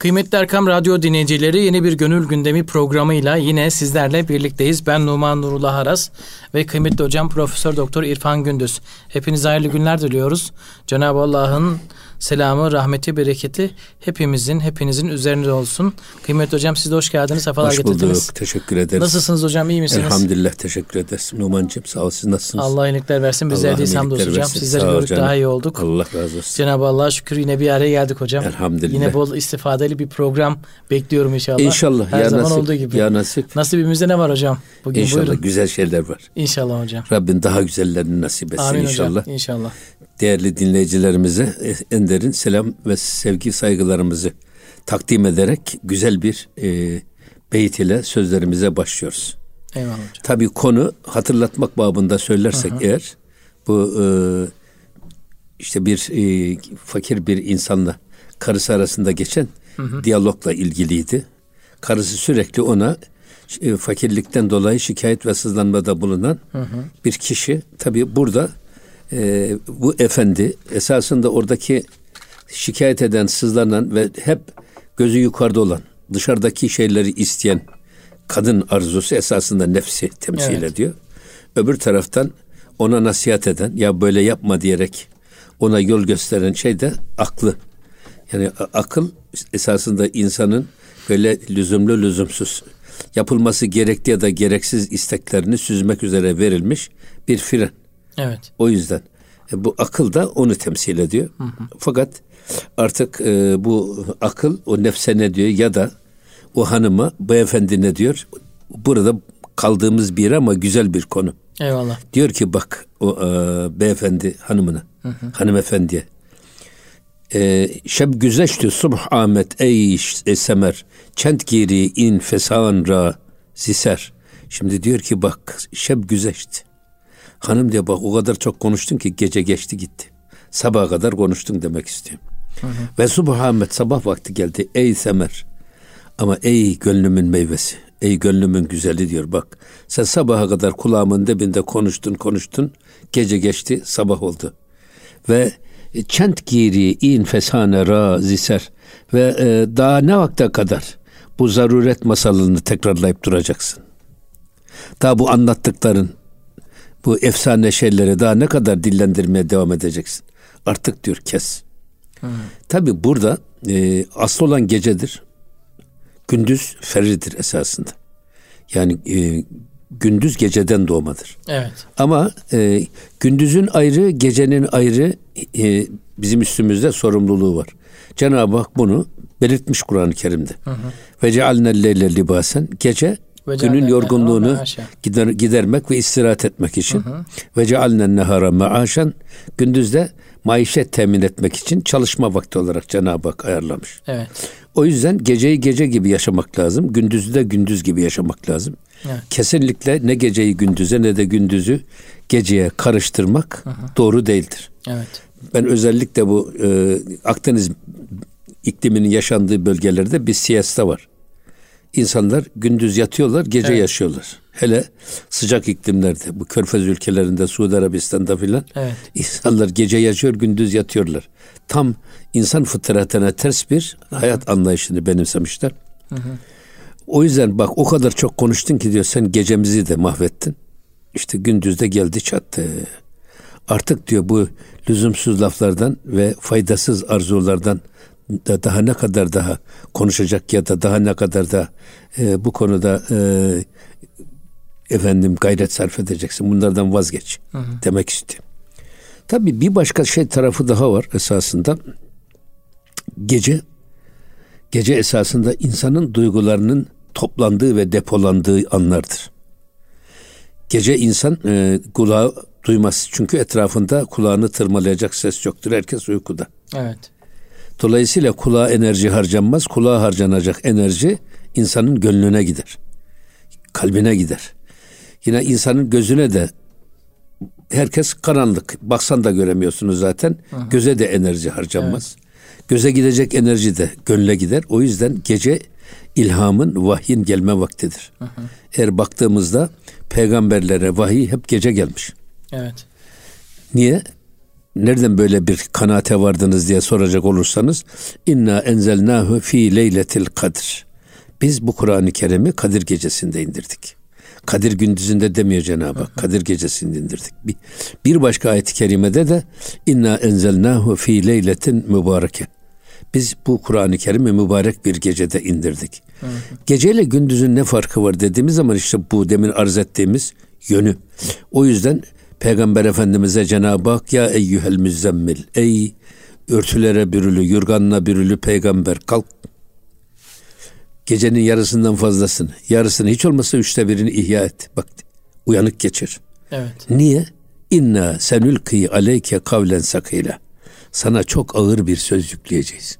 Kıymetli Erkam Radyo dinleyicileri yeni bir Gönül Gündemi programıyla yine sizlerle birlikteyiz. Ben Numan Nurullah Aras ve kıymetli hocam Profesör Doktor İrfan Gündüz. Hepinize hayırlı günler diliyoruz. Cenab-ı Allah'ın selamı, rahmeti, bereketi hepimizin, hepinizin üzerinde olsun. Kıymetli hocam siz de hoş geldiniz, sefalar hoş getirdiniz. bulduk, teşekkür ederiz. Nasılsınız hocam, iyi misiniz? Elhamdülillah, teşekkür ederiz. Numan'cığım sağ ol, siz nasılsınız? Allah iyilikler versin, bizlere de hamdolsun hocam. Sizleri gördük canım. daha iyi olduk. Allah razı olsun. Cenab-ı Allah'a şükür yine bir araya geldik hocam. Elhamdülillah. Yine bol istifadeli bir program bekliyorum inşallah. İnşallah, Her ya zaman nasip, olduğu gibi. ya nasip. Nasibimizde ne var hocam? Bugün İnşallah buyurun. güzel şeyler var. İnşallah hocam. Rabbin daha güzellerini nasip etsin Amin inşallah. hocam. İnşallah. Değerli dinleyicilerimize en derin selam ve sevgi saygılarımızı takdim ederek güzel bir e, beyt ile sözlerimize başlıyoruz. Eyvallah hocam. Tabii konu hatırlatmak babında söylersek eğer bu e, işte bir e, fakir bir insanla karısı arasında geçen diyalogla ilgiliydi. Karısı sürekli ona e, fakirlikten dolayı şikayet ve sızlanmada bulunan bir kişi. Tabii burada e, bu efendi esasında oradaki şikayet eden, sızlanan ve hep gözü yukarıda olan, dışarıdaki şeyleri isteyen kadın arzusu esasında nefsi temsil Evet. ediyor. Öbür taraftan ona nasihat eden, ya böyle yapma diyerek ona yol gösteren şey de aklı. Yani akıl esasında insanın böyle lüzumlu lüzumsuz yapılması gerektiği ya da gereksiz isteklerini süzmek üzere verilmiş bir fren. Evet. O yüzden e, bu akıl da onu temsil ediyor. Fakat artık e, bu akıl o nefse ne diyor ya da o hanıma beyefendi ne diyor? Burada kaldığımız bir ama güzel bir konu. Eyvallah. Diyor ki bak o e, beyefendi hanımına, hanımefendiye. E, şeb güzeştü subh Ahmet ey semer çent giri in fesan ra ziser. Şimdi diyor ki bak şeb güzeşti. Hanım diye bak o kadar çok konuştun ki gece geçti gitti. Sabaha kadar konuştun demek istiyorum. Ve subh Ahmet sabah vakti geldi ey semer. Ama ey gönlümün meyvesi, ey gönlümün güzeli diyor bak. Sen sabaha kadar kulağımın dibinde konuştun konuştun. Gece geçti sabah oldu. Ve çent giri in fesane ra ziser. Ve e, daha ne vakte kadar bu zaruret masalını tekrarlayıp duracaksın. Daha bu anlattıkların, bu efsane şeyleri daha ne kadar dillendirmeye devam edeceksin. Artık diyor kes. Tabi burada e, asıl olan gecedir. Gündüz ferridir esasında. Yani e, gündüz geceden doğmadır. Evet. Ama e, gündüzün ayrı, gecenin ayrı e, bizim üstümüzde sorumluluğu var. Cenab-ı Hak bunu belirtmiş Kur'an-ı Kerim'de. Ve cealnel leyle libasen gece günün yorgunluğunu gider, gidermek ve istirahat etmek için. Ve cealnen nehara maaşen gündüzde maişet temin etmek için çalışma vakti olarak Cenab-ı Hak ayarlamış. Evet. O yüzden geceyi gece gibi yaşamak lazım. Gündüzü de gündüz gibi yaşamak lazım. Evet. Kesinlikle ne geceyi gündüze ne de gündüzü geceye karıştırmak doğru değildir. Evet. Ben özellikle bu e, Akdeniz ikliminin yaşandığı bölgelerde bir siesta var. İnsanlar gündüz yatıyorlar, gece Evet. yaşıyorlar. Hele sıcak iklimlerde, bu Körfez ülkelerinde, Suudi Arabistan'da filan Evet. insanlar gece yaşıyor, gündüz yatıyorlar. Tam insan fıtratına ters bir hayat anlayışını benimsemişler. O yüzden bak o kadar çok konuştun ki diyor sen gecemizi de mahvettin. İşte gündüzde geldi çattı. Artık diyor bu lüzumsuz laflardan ve faydasız arzulardan da daha ne kadar daha konuşacak ya da daha ne kadar da e, bu konuda e, efendim gayret sarf edeceksin. Bunlardan vazgeç demek istiyor. Tabii bir başka şey tarafı daha var esasında. Gece gece esasında insanın duygularının toplandığı ve depolandığı anlardır. Gece insan e, kulağı duymaz. Çünkü etrafında kulağını tırmalayacak ses yoktur. Herkes uykuda. Evet. Dolayısıyla kulağa enerji harcanmaz. Kulağa harcanacak enerji insanın gönlüne gider. Kalbine gider. Yine insanın gözüne de herkes karanlık. Baksan da göremiyorsunuz zaten. Göze de enerji harcanmaz. Göze gidecek enerji de gönle gider. O yüzden gece ilhamın, vahyin gelme vaktidir. Eğer baktığımızda peygamberlere vahiy hep gece gelmiş. Evet. Niye? Nereden böyle bir kanaate vardınız diye soracak olursanız inna enzelnahu fi leyletil kadr. Biz bu Kur'an-ı Kerim'i Kadir gecesinde indirdik. Kadir gündüzünde demiyor Cenab-ı Hak. Kadir gecesinde indirdik. Bir, başka ayet-i kerimede de inna enzelnahu fi leyletin mübareke. Biz bu Kur'an-ı Kerim'i mübarek bir gecede indirdik. Hı. Geceyle gündüzün ne farkı var dediğimiz zaman işte bu demin arz ettiğimiz yönü. O yüzden Peygamber Efendimiz'e Cenab-ı Hak ya eyyühel müzzemmil ey örtülere bürülü, yurganla bürülü peygamber kalk. Gecenin yarısından fazlasını, yarısını hiç olmazsa üçte birini ihya et. Bak uyanık geçir. Evet. Niye? İnna senülki aleyke kavlen sakıyla. Sana çok ağır bir söz yükleyeceğiz.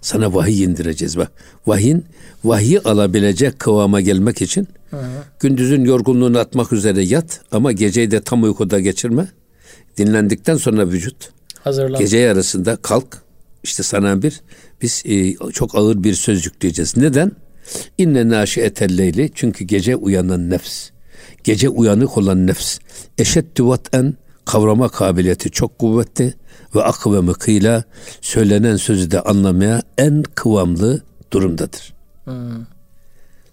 Sana vahiy indireceğiz bak. Vahyin vahiy alabilecek kıvama gelmek için hı hı. gündüzün yorgunluğunu atmak üzere yat ama geceyi de tam uykuda geçirme. Dinlendikten sonra vücut Hazırlan. gece yarısında kalk. İşte sana bir biz e, çok ağır bir söz yükleyeceğiz. Neden? İnne naşiyetel leyli çünkü gece uyanan nefs. Gece uyanık olan nefs. Eşeddü vat'en kavrama kabiliyeti çok kuvvetli ve akı ve mıkıyla söylenen sözü de anlamaya en kıvamlı durumdadır. Hmm.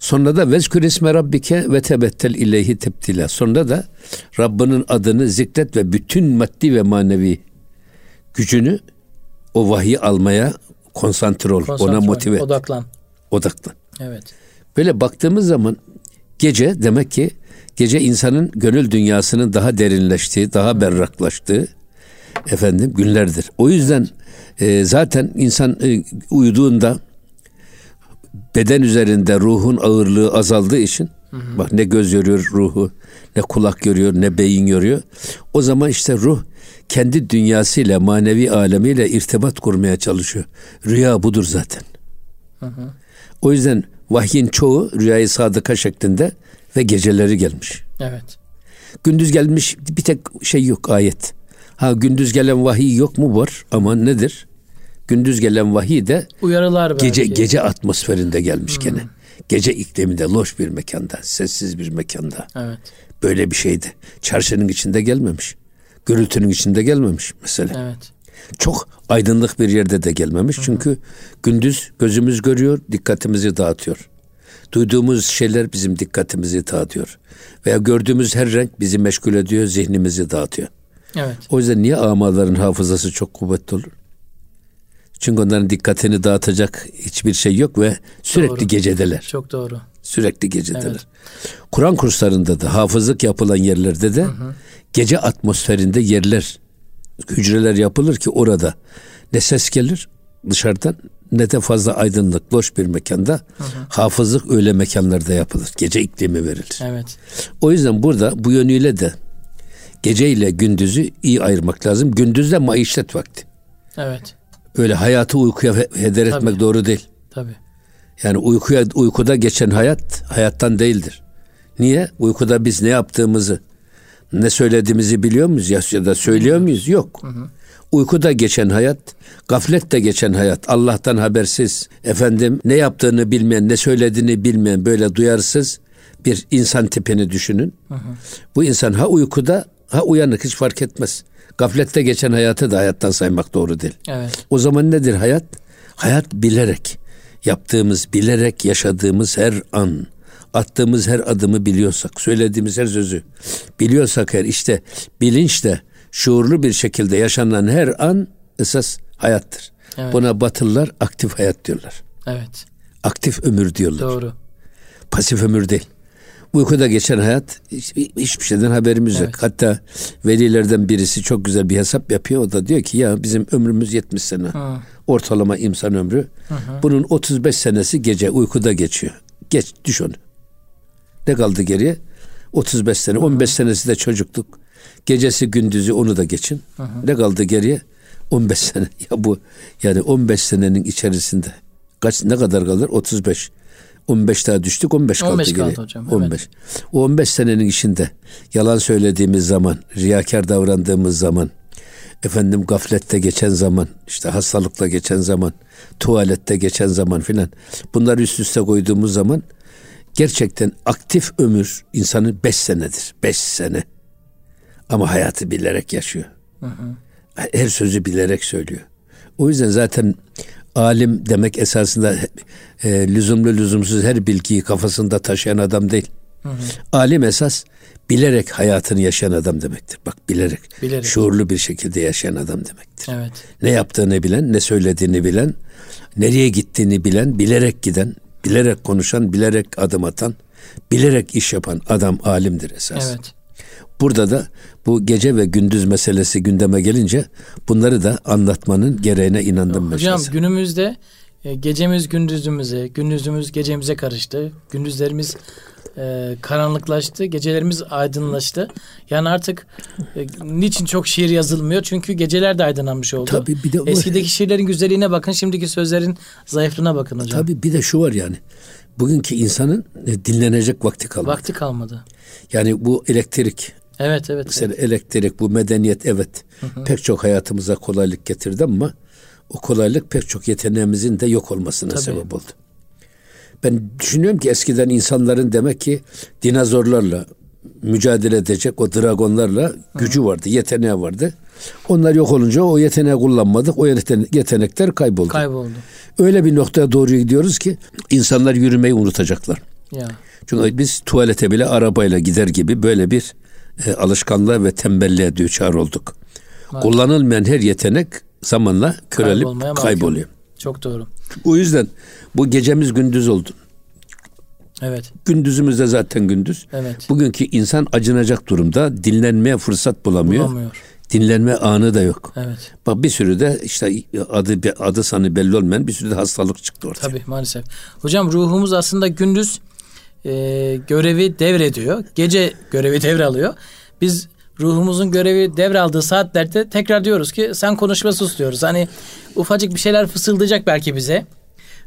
Sonra da vezkür isme rabbike ve tebettel ileyhi tebtila. Sonra da Rabbinin adını zikret ve bütün maddi ve manevi gücünü o vahiy almaya konsantre ol. Konsantre, ona motive et. Odaklan. Odaklan. Evet. Böyle baktığımız zaman gece demek ki gece insanın gönül dünyasının daha derinleştiği, daha berraklaştığı efendim günlerdir. O yüzden e, zaten insan e, uyuduğunda beden üzerinde ruhun ağırlığı azaldığı için hı hı. bak ne göz görüyor ruhu, ne kulak görüyor, ne beyin görüyor. O zaman işte ruh kendi dünyasıyla, manevi alemiyle irtibat kurmaya çalışıyor. Rüya budur zaten. Hı hı. O yüzden vahyin çoğu rüyayı sadıka şeklinde ve geceleri gelmiş. Evet. Gündüz gelmiş bir tek şey yok ayet. Ha gündüz gelen vahiy yok mu var ama nedir? Gündüz gelen vahiy de uyarılar belki. gece gece atmosferinde gelmiş hmm. gene. Gece ikliminde loş bir mekanda, sessiz bir mekanda. Evet. Böyle bir şeydi. Çarşının içinde gelmemiş. Gürültünün içinde gelmemiş mesela. Evet. Çok aydınlık bir yerde de gelmemiş. Hı-hı. Çünkü gündüz gözümüz görüyor, dikkatimizi dağıtıyor. Duyduğumuz şeyler bizim dikkatimizi dağıtıyor. Veya gördüğümüz her renk bizi meşgul ediyor, zihnimizi dağıtıyor. Evet. O yüzden niye amaların hafızası çok kuvvetli olur? Çünkü onların dikkatini dağıtacak hiçbir şey yok ve sürekli doğru. gecedeler. Çok doğru. Sürekli gecedeler. Evet. Kur'an kurslarında da hafızlık yapılan yerlerde de hı hı. gece atmosferinde yerler, hücreler yapılır ki orada ne ses gelir dışarıdan ne de fazla aydınlık, boş bir mekanda hı hı. hafızlık öyle mekanlarda yapılır. Gece iklimi verilir. Evet. O yüzden burada bu yönüyle de gece ile gündüzü iyi ayırmak lazım. Gündüzde maişet vakti. Evet. Öyle hayatı uykuya heder etmek Tabii. doğru değil. Tabii. Yani uykuya uykuda geçen hayat hayattan değildir. Niye? Uykuda biz ne yaptığımızı, ne söylediğimizi biliyor muyuz ya da söylüyor muyuz? Yok. Hı hı. Uykuda geçen hayat, gaflette geçen hayat, Allah'tan habersiz, efendim ne yaptığını bilmeyen, ne söylediğini bilmeyen böyle duyarsız bir insan tipini düşünün. Hı hı. Bu insan ha uykuda ha uyanık hiç fark etmez. Gaflette geçen hayatı da hayattan saymak doğru değil. Evet. O zaman nedir hayat? Hayat bilerek, yaptığımız, bilerek yaşadığımız her an, attığımız her adımı biliyorsak, söylediğimiz her sözü biliyorsak her işte bilinçle, şuurlu bir şekilde yaşanan her an esas hayattır. Evet. Buna Batılılar aktif hayat diyorlar. Evet. Aktif ömür diyorlar. Doğru. Pasif ömür değil. Uykuda geçen hayat hiç, hiçbir şeyden haberimiz evet. yok. Hatta velilerden birisi çok güzel bir hesap yapıyor. O da diyor ki ya bizim ömrümüz 70 sene. Hı. Ortalama insan ömrü. Hı hı. Bunun 35 senesi gece uykuda geçiyor. Geç düş onu. Ne kaldı geriye? 35 sene. Hı. 15 senesi de çocukluk. Gecesi gündüzü onu da geçin. Hı hı. Ne kaldı geriye? 15 sene. Ya bu yani 15 senenin içerisinde kaç ne kadar kalır? 35. 15 daha düştük 15 kaldı 15 kaldı hocam. 15. Evet. O 15 senenin içinde yalan söylediğimiz zaman, riyakar davrandığımız zaman, efendim gaflette geçen zaman, işte hastalıkla geçen zaman, tuvalette geçen zaman filan. Bunları üst üste koyduğumuz zaman gerçekten aktif ömür insanın 5 senedir. 5 sene. Ama hayatı bilerek yaşıyor. Hı hı. Her sözü bilerek söylüyor. O yüzden zaten alim demek esasında e, lüzumlu lüzumsuz her bilgiyi kafasında taşıyan adam değil. Hı hı. Alim esas bilerek hayatını yaşayan adam demektir. Bak bilerek, bilerek, şuurlu bir şekilde yaşayan adam demektir. Evet. Ne yaptığını bilen, ne söylediğini bilen, nereye gittiğini bilen, bilerek giden, bilerek konuşan, bilerek adım atan, bilerek iş yapan adam alimdir esas. Evet. Burada da bu gece ve gündüz meselesi gündeme gelince bunları da anlatmanın gereğine inandım. Hocam meselesi. günümüzde e, gecemiz gündüzümüze, gündüzümüz gecemize karıştı. Gündüzlerimiz e, karanlıklaştı, gecelerimiz aydınlaştı. Yani artık e, niçin çok şiir yazılmıyor? Çünkü geceler de aydınlanmış oldu. Tabii bir de Eskideki şiirlerin güzelliğine bakın, şimdiki sözlerin zayıflığına bakın hocam. Tabii bir de şu var yani. Bugünkü insanın e, dinlenecek vakti kalmadı. Vakti kalmadı. Yani bu elektrik Evet evet. Mesela evet. elektrik bu medeniyet evet hı hı. pek çok hayatımıza kolaylık getirdi ama o kolaylık pek çok yeteneğimizin de yok olmasına Tabii. sebep oldu. Ben düşünüyorum ki eskiden insanların demek ki dinozorlarla mücadele edecek o dragonlarla gücü vardı, yeteneği vardı. Onlar yok olunca o yeteneği kullanmadık. O yetenekler kayboldu. Kayboldu. Öyle bir noktaya doğru gidiyoruz ki insanlar yürümeyi unutacaklar. Ya. Çünkü biz tuvalete bile arabayla gider gibi böyle bir e, alışkanlığa ve tembelliğe düçar olduk. Evet. Kullanılmayan her yetenek zamanla körelip kayboluyor. Çok doğru. O yüzden bu gecemiz gündüz oldu. Evet. Gündüzümüz de zaten gündüz. Evet. Bugünkü insan acınacak durumda. Dinlenmeye fırsat bulamıyor. Bulamıyor. Dinlenme anı da yok. Evet. Bak bir sürü de işte adı adı sanı belli olmayan bir sürü de hastalık çıktı ortaya. Tabii maalesef. Hocam ruhumuz aslında gündüz e, görevi devrediyor. Gece görevi devralıyor. Biz ruhumuzun görevi devraldığı saatlerde tekrar diyoruz ki sen konuşma sus diyoruz. Hani ufacık bir şeyler fısıldayacak belki bize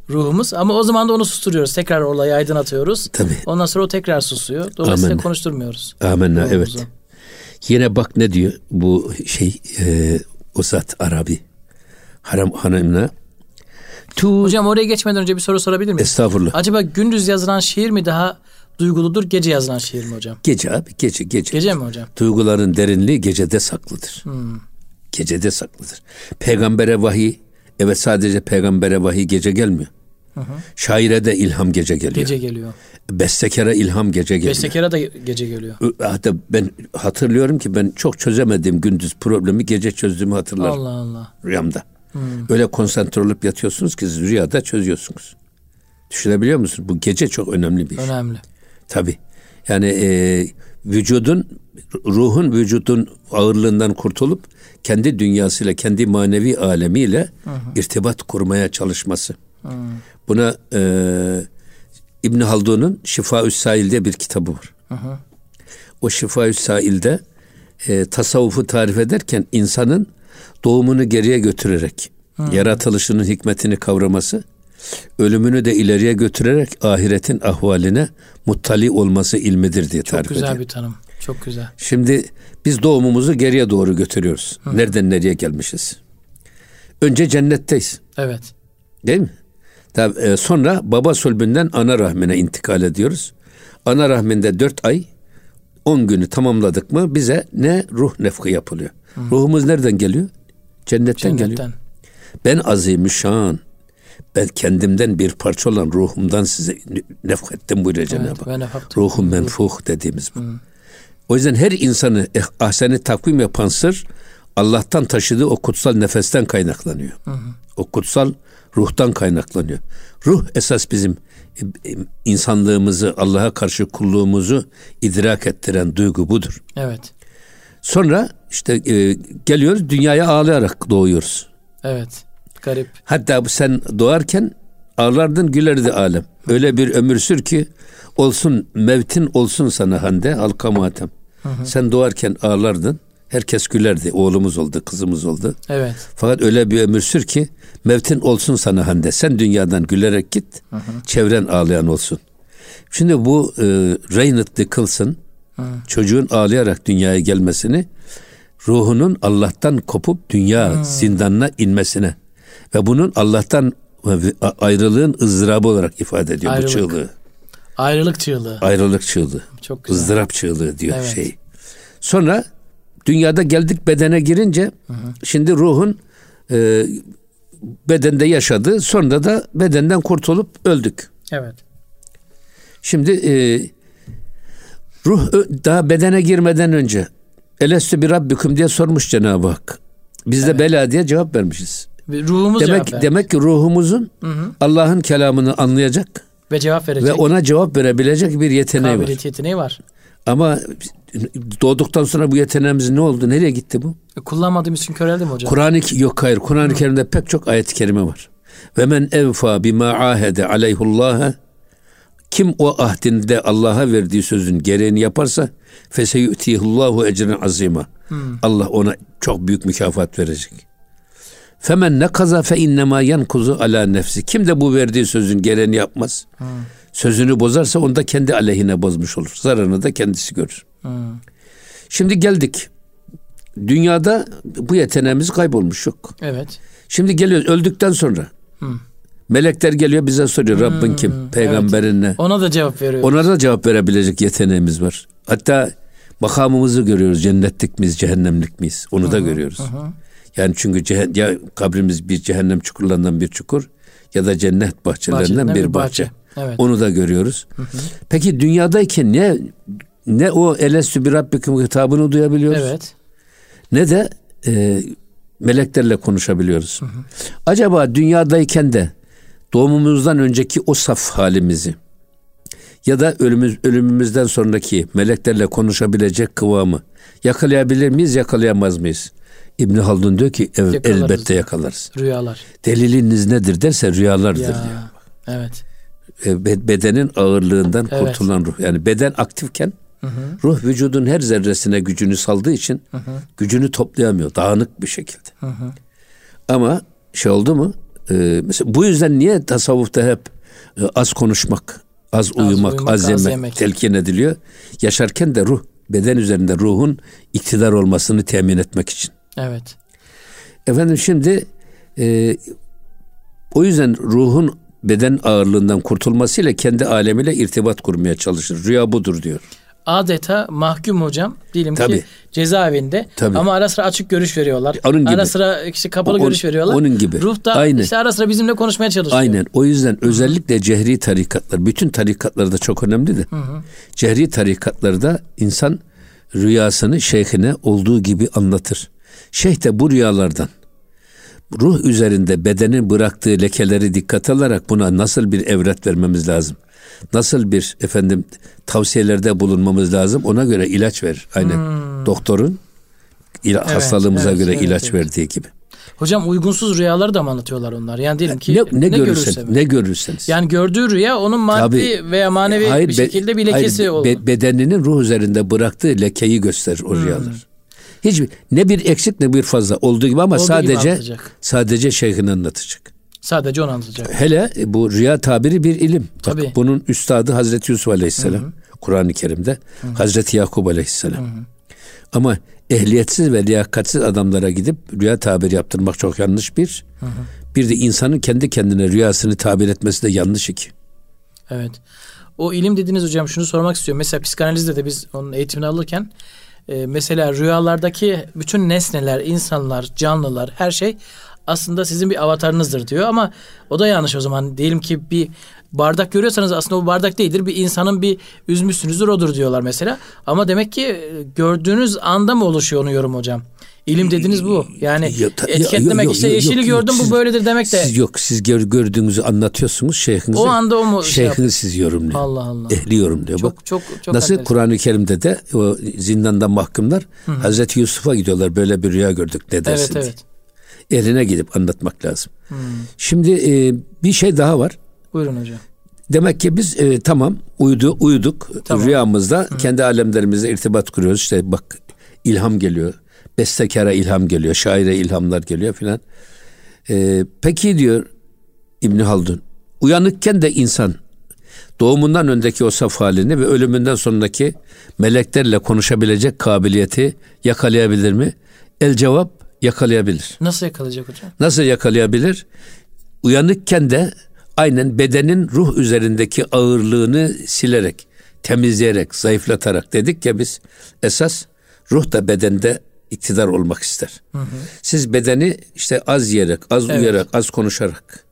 ruhumuz ama o zaman da onu susturuyoruz. Tekrar olayı aydınlatıyoruz. Tabii. Ondan sonra o tekrar susuyor. Dolayısıyla Amenna. konuşturmuyoruz. Amenna evet. Yine bak ne diyor bu şey e, o zat Arabi haram hanımına Tu... Hocam oraya geçmeden önce bir soru sorabilir miyim? Estağfurullah. Acaba gündüz yazılan şiir mi daha duyguludur, gece yazılan şiir mi hocam? Gece abi, gece, gece. Gece mi hocam? Duyguların derinliği gecede saklıdır. Hmm. Gecede saklıdır. Peygambere vahiy, evet sadece peygambere vahiy gece gelmiyor. Hı hı. Şaire de ilham gece geliyor. Gece geliyor. Bestekara ilham gece geliyor. Bestekara da gece geliyor. Hatta ben hatırlıyorum ki ben çok çözemediğim gündüz problemi gece çözdüğümü hatırlarım. Allah Allah. Rüyamda. Hmm. Öyle konsantre olup yatıyorsunuz ki rüyada çözüyorsunuz. Düşünebiliyor musunuz? Bu gece çok önemli bir iş. Önemli. Tabi. Yani e, vücudun, ruhun vücudun ağırlığından kurtulup kendi dünyasıyla, kendi manevi alemiyle hı hı. irtibat kurmaya çalışması. Hı. Buna e, İbn Haldun'un Şifa Sail'de bir kitabı var. Hı hı. O Şifa Sail'de e, tasavvufu tarif ederken insanın doğumunu geriye götürerek, hı. yaratılışının hikmetini kavraması ölümünü de ileriye götürerek ahiretin ahvaline muttali olması ilmidir diye tarif ediyor. Çok güzel bir tanım. Çok güzel. Şimdi biz doğumumuzu geriye doğru götürüyoruz. Hı. Nereden nereye gelmişiz? Önce cennetteyiz. Evet. Değil mi? Tabii, e, sonra baba sulbünden ana rahmine intikal ediyoruz. Ana rahminde dört ay on günü tamamladık mı bize ne ruh nefkı yapılıyor. Hı. Ruhumuz nereden geliyor? Cennetten, Cennetten. geliyor. Ben azimüşşan ben kendimden bir parça olan ruhumdan size nefrettim buyuruyor Cenab-ı Hak. Ruhum menfuh dediğimiz bu. Hı. O yüzden her insanı eh, ahseni takvim yapan sır Allah'tan taşıdığı o kutsal nefesten kaynaklanıyor. Hı hı. O kutsal ruhtan kaynaklanıyor. Ruh esas bizim e, e, insanlığımızı, Allah'a karşı kulluğumuzu idrak ettiren duygu budur. Evet. Sonra işte e, geliyoruz dünyaya ağlayarak doğuyoruz. Evet. Garip. Hatta sen doğarken ağlardın gülerdi alem. Öyle bir ömür sür ki olsun mevtin olsun sana hande halka matem. Hı hı. Sen doğarken ağlardın. Herkes gülerdi. Oğlumuz oldu, kızımız oldu. Evet. Fakat öyle bir ömür sür ki mevtin olsun sana hande. Sen dünyadan gülerek git. Hı hı. Çevren ağlayan olsun. Şimdi bu e, Reynard Dickelson hı. çocuğun ağlayarak dünyaya gelmesini ruhunun Allah'tan kopup dünya hı. zindanına inmesine ve bunun Allah'tan ayrılığın ızdırabı olarak ifade ediyor Ayrılık. bu çığlığı. Ayrılık çığlığı. Ayrılık çığlığı. Çok güzel. ızdırap çığlığı diyor evet. şey. Sonra dünyada geldik bedene girince hı hı. şimdi ruhun e, bedende yaşadı. Sonra da bedenden kurtulup öldük. Evet. Şimdi e, ruh daha bedene girmeden önce Elestü bir Rabbiküm diye sormuş Cenab-ı Hak. Biz evet. de bela diye cevap vermişiz. Ruhumuz demek, cevap Demek ki ruhumuzun Allah'ın kelamını anlayacak ve cevap verecek. Ve ona cevap verebilecek bir yeteneği Kabiliyet var. yeteneği var. Ama doğduktan sonra bu yeteneğimiz ne oldu? Nereye gitti bu? E, kullanmadığımız için köreldi mi hocam? Kur'an-ı yok hayır. Kur'an-ı Kerim'de pek çok ayet-i kerime var. Ve men evfa bima ahede aleyhullaha kim o ahdinde Allah'a verdiği sözün gereğini yaparsa feseyutihullahu ecren azima. Allah ona çok büyük mükafat verecek. Femen ne kaza fe innema yankuzu ala nefsi. Kim de bu verdiği sözün gereğini yapmaz. Hmm. Sözünü bozarsa onu da kendi aleyhine bozmuş olur. Zararını da kendisi görür. Hmm. Şimdi geldik. Dünyada bu yeteneğimiz kaybolmuş yok. Evet. Şimdi geliyoruz öldükten sonra. Hmm. Melekler geliyor bize soruyor hmm, Rabbin kim? Peygamberin evet. ne? Ona da cevap veriyor. Ona da cevap verebilecek yeteneğimiz var. Hatta makamımızı görüyoruz. Cennetlik miyiz, cehennemlik miyiz? Onu da görüyoruz. Hı Yani çünkü ceh- ya kabrimiz bir cehennem çukurlarından bir çukur ya da cennet bahçelerinden bir bahçe. bahçe. Evet. Onu da görüyoruz. Hı hı. Peki dünyadayken ne ne o elestü bir rabbikum hitabını duyabiliyoruz. Evet. Ne de e, meleklerle konuşabiliyoruz. Hı hı. Acaba dünyadayken de doğumumuzdan önceki o saf halimizi ya da ölümümüz, ölümümüzden sonraki meleklerle konuşabilecek kıvamı yakalayabilir miyiz, yakalayamaz mıyız? İbn Haldun diyor ki ev, elbette yakalarız. Rüyalar. Deliliniz nedir derse rüyalardır ya, diyor. Evet. E, bedenin ağırlığından evet. kurtulan ruh. Yani beden aktifken hı hı. ruh vücudun her zerresine gücünü saldığı için hı hı. gücünü toplayamıyor. Dağınık bir şekilde. Hı hı. Ama şey oldu mu? Ee, mesela bu yüzden niye tasavvufta hep e, az konuşmak, az, az uyumak, uyumak, az, yemek, az yemek telkin ediliyor? Yaşarken de ruh, beden üzerinde ruhun iktidar olmasını temin etmek için. Evet. Efendim şimdi e, o yüzden ruhun beden ağırlığından kurtulmasıyla kendi alemiyle irtibat kurmaya çalışır. Rüya budur diyor. Adeta mahkum hocam diyelim Tabii. ki cezaevinde Tabii. ama ara sıra açık görüş veriyorlar. Onun gibi. Ara sıra işte kapalı o, görüş veriyorlar. Onun gibi. Ruh da Aynen. işte ara sıra bizimle konuşmaya çalışıyor. Aynen. O yüzden özellikle cehri tarikatlar, bütün tarikatlar da çok önemli de. Hı hı. Cehri tarikatlarda insan rüyasını şeyhine olduğu gibi anlatır. Şeyh de bu rüyalardan ruh üzerinde bedenin bıraktığı lekeleri dikkat alarak buna nasıl bir evret vermemiz lazım? Nasıl bir efendim tavsiyelerde bulunmamız lazım? Ona göre ilaç verir. Aynen hmm. doktorun ila, evet, hastalığımıza evet, göre evet, ilaç evet. verdiği gibi. Hocam uygunsuz rüyaları da mı anlatıyorlar onlar? Yani diyelim ki ne, ne, ne görürsen, ne görürseniz. Yani gördüğü rüya onun maddi Tabii, veya manevi hayır, bir şekilde bir lekesi hayır, olur. Be, bedeninin ruh üzerinde bıraktığı lekeyi gösterir o hmm. rüyalar. Hiç ne bir eksik ne bir fazla olduğu gibi ama olduğu sadece gibi sadece şeyhin anlatacak. Sadece onu anlatacak. Hele bu rüya tabiri bir ilim. Tabii. Bak, bunun üstadı Hazreti Yusuf Aleyhisselam. Kur'an-ı Kerim'de Hı-hı. Hazreti Yakup Aleyhisselam. Hı-hı. Ama ehliyetsiz ve liyakatsiz adamlara gidip rüya tabiri yaptırmak çok yanlış bir. Hı-hı. Bir de insanın kendi kendine rüyasını tabir etmesi de yanlış iki. Evet. O ilim dediğiniz hocam şunu sormak istiyorum. Mesela psikanalizde de biz onun eğitimini alırken e, mesela rüyalardaki bütün nesneler, insanlar, canlılar, her şey aslında sizin bir avatarınızdır diyor ama o da yanlış o zaman. Diyelim ki bir bardak görüyorsanız aslında o bardak değildir. Bir insanın bir üzmüşsünüzdür odur diyorlar mesela. Ama demek ki e, gördüğünüz anda mı oluşuyor onu yorum hocam? İlim dediniz bu. Yani ya, ta, etiketlemek yok, işte yok, yeşili yok, gördüm siz, bu böyledir demek de. Siz yok siz gör, gördüğünüzü anlatıyorsunuz şeyhinize. O anda o mu? Şeyhiniz şey siz yorumluyor. Allah Allah. Ehli yorumluyor. Çok, Bak, çok, çok Nasıl Kur'an-ı Kerim'de de o zindandan mahkumlar Hı-hı. Hazreti Yusuf'a gidiyorlar böyle bir rüya gördük ne dersin evet, evet. Eline gidip anlatmak lazım. Hı. Şimdi e, bir şey daha var. Buyurun hocam. Demek ki biz e, tamam uyudu, uyuduk tamam. rüyamızda Hı. kendi alemlerimizle irtibat kuruyoruz. İşte bak ilham geliyor bestekara ilham geliyor, şaire ilhamlar geliyor filan. Ee, peki diyor İbn Haldun, uyanıkken de insan doğumundan öndeki o saf halini ve ölümünden sonraki meleklerle konuşabilecek kabiliyeti yakalayabilir mi? El cevap yakalayabilir. Nasıl yakalayacak hocam? Nasıl yakalayabilir? Uyanıkken de aynen bedenin ruh üzerindeki ağırlığını silerek, temizleyerek, zayıflatarak dedik ya biz esas ruh da bedende iktidar olmak ister. Hı hı. Siz bedeni işte az yiyerek, az evet. uyuyarak, az konuşarak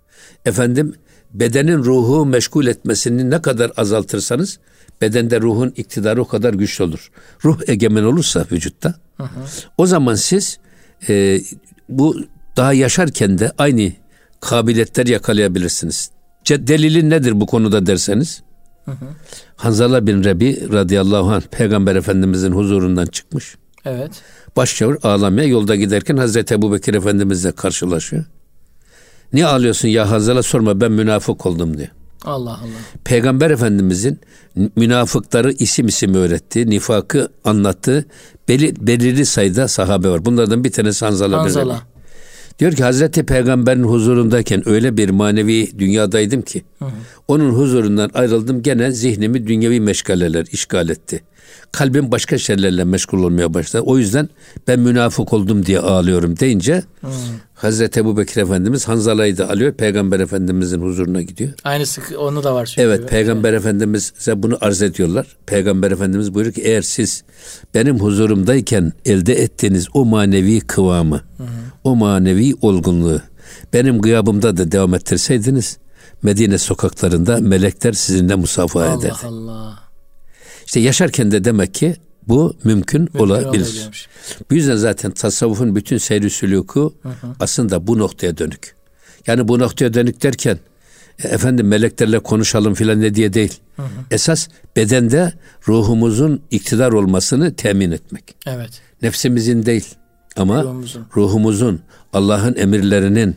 efendim bedenin ruhu meşgul etmesini ne kadar azaltırsanız bedende ruhun iktidarı o kadar güçlü olur. Ruh egemen olursa vücutta hı hı. o zaman siz e, bu daha yaşarken de aynı kabiliyetler yakalayabilirsiniz. Delilin nedir bu konuda derseniz? Hı hı. Hanzala bin Rebi radıyallahu anh peygamber efendimizin huzurundan çıkmış. Evet. Başçavur ağlamaya yolda giderken Hazreti Ebu Bekir Efendimizle karşılaşıyor. Niye ağlıyorsun ya Hanzala sorma ben münafık oldum diye. Allah Allah. Peygamber Efendimizin münafıkları isim isim öğretti, nifakı anlattı. Belli, belirli sayıda sahabe var. Bunlardan bir tanesi Hanzala, Hanzala. Diyor ki Hazreti Peygamber'in huzurundayken öyle bir manevi dünyadaydım ki hı hı. onun huzurundan ayrıldım gene zihnimi dünyevi meşgaleler işgal etti kalbim başka şeylerle meşgul olmaya başladı. O yüzden ben münafık oldum diye ağlıyorum deyince hmm. Hazreti Ebu Bekir Efendimiz Hanzala'yı da alıyor. Peygamber Efendimizin huzuruna gidiyor. Aynısı onu da var çünkü. Evet Peygamber Efendimiz'e bunu arz ediyorlar. Peygamber Efendimiz buyuruyor ki eğer siz benim huzurumdayken elde ettiğiniz o manevi kıvamı, hmm. o manevi olgunluğu benim gıyabımda da devam ettirseydiniz Medine sokaklarında melekler sizinle musafaha ederdi. Allah Allah. İşte yaşarken de demek ki bu mümkün, mümkün olabilir. Bu yüzden zaten tasavvufun bütün seyri sülûku aslında bu noktaya dönük. Yani bu noktaya dönük derken e, efendim meleklerle konuşalım filan ne diye değil. Hı hı. Esas bedende ruhumuzun iktidar olmasını temin etmek. Evet. Nefsimizin değil ama ruhumuzun, ruhumuzun Allah'ın emirlerinin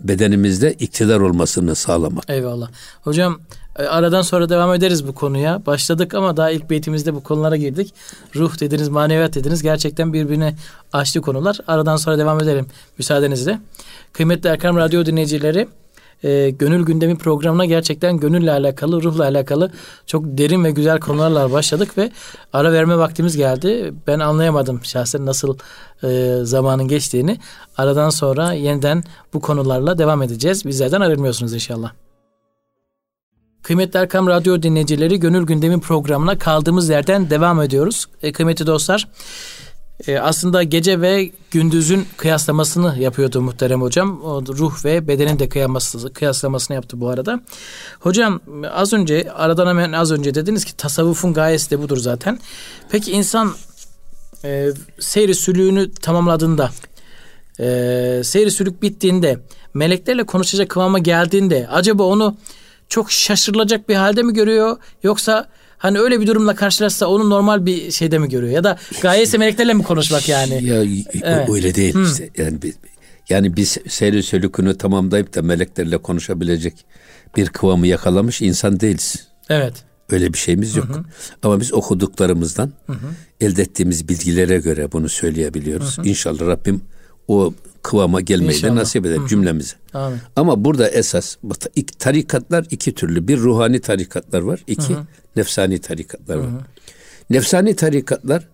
bedenimizde iktidar olmasını sağlamak. Eyvallah. Hocam aradan sonra devam ederiz bu konuya. Başladık ama daha ilk beytimizde bu konulara girdik. Ruh dediniz, maneviyat dediniz. Gerçekten birbirine açtı konular. Aradan sonra devam edelim müsaadenizle. Kıymetli Erkam Radyo dinleyicileri, e, Gönül Gündemi programına gerçekten gönülle alakalı, ruhla alakalı çok derin ve güzel konularla başladık ve ara verme vaktimiz geldi. Ben anlayamadım şahsen nasıl e, zamanın geçtiğini. Aradan sonra yeniden bu konularla devam edeceğiz. Bizlerden ayrılmıyorsunuz inşallah. Kıymetli Erkam Radyo dinleyicileri Gönül Gündemi programına kaldığımız yerden devam ediyoruz. E, kıymetli dostlar e, aslında gece ve gündüzün kıyaslamasını yapıyordu muhterem hocam. O ruh ve bedenin de kıyaması, kıyaslamasını yaptı bu arada. Hocam az önce aradan hemen az önce dediniz ki tasavvufun gayesi de budur zaten. Peki insan e, seyri sülüğünü tamamladığında e, seyri sülük bittiğinde meleklerle konuşacak kıvama geldiğinde acaba onu çok şaşırılacak bir halde mi görüyor yoksa hani öyle bir durumla karşılaşsa onu normal bir şeyde mi görüyor ya da gayesi meleklerle mi konuşmak yani? Ya evet. öyle değil hmm. işte yani biz, yani biz seyri sölükünü tamamlayıp da meleklerle konuşabilecek bir kıvamı yakalamış insan değiliz. Evet. Öyle bir şeyimiz yok. Hı hı. Ama biz okuduklarımızdan hı hı. elde ettiğimiz bilgilere göre bunu söyleyebiliyoruz. Hı hı. İnşallah Rabbim o kıvama gelmeyi İnşallah. de nasip eder Hı. cümlemize. Amin. Ama burada esas tarikatlar iki türlü. Bir ruhani tarikatlar var. iki Hı. nefsani tarikatlar var. Hı. Nefsani tarikatlar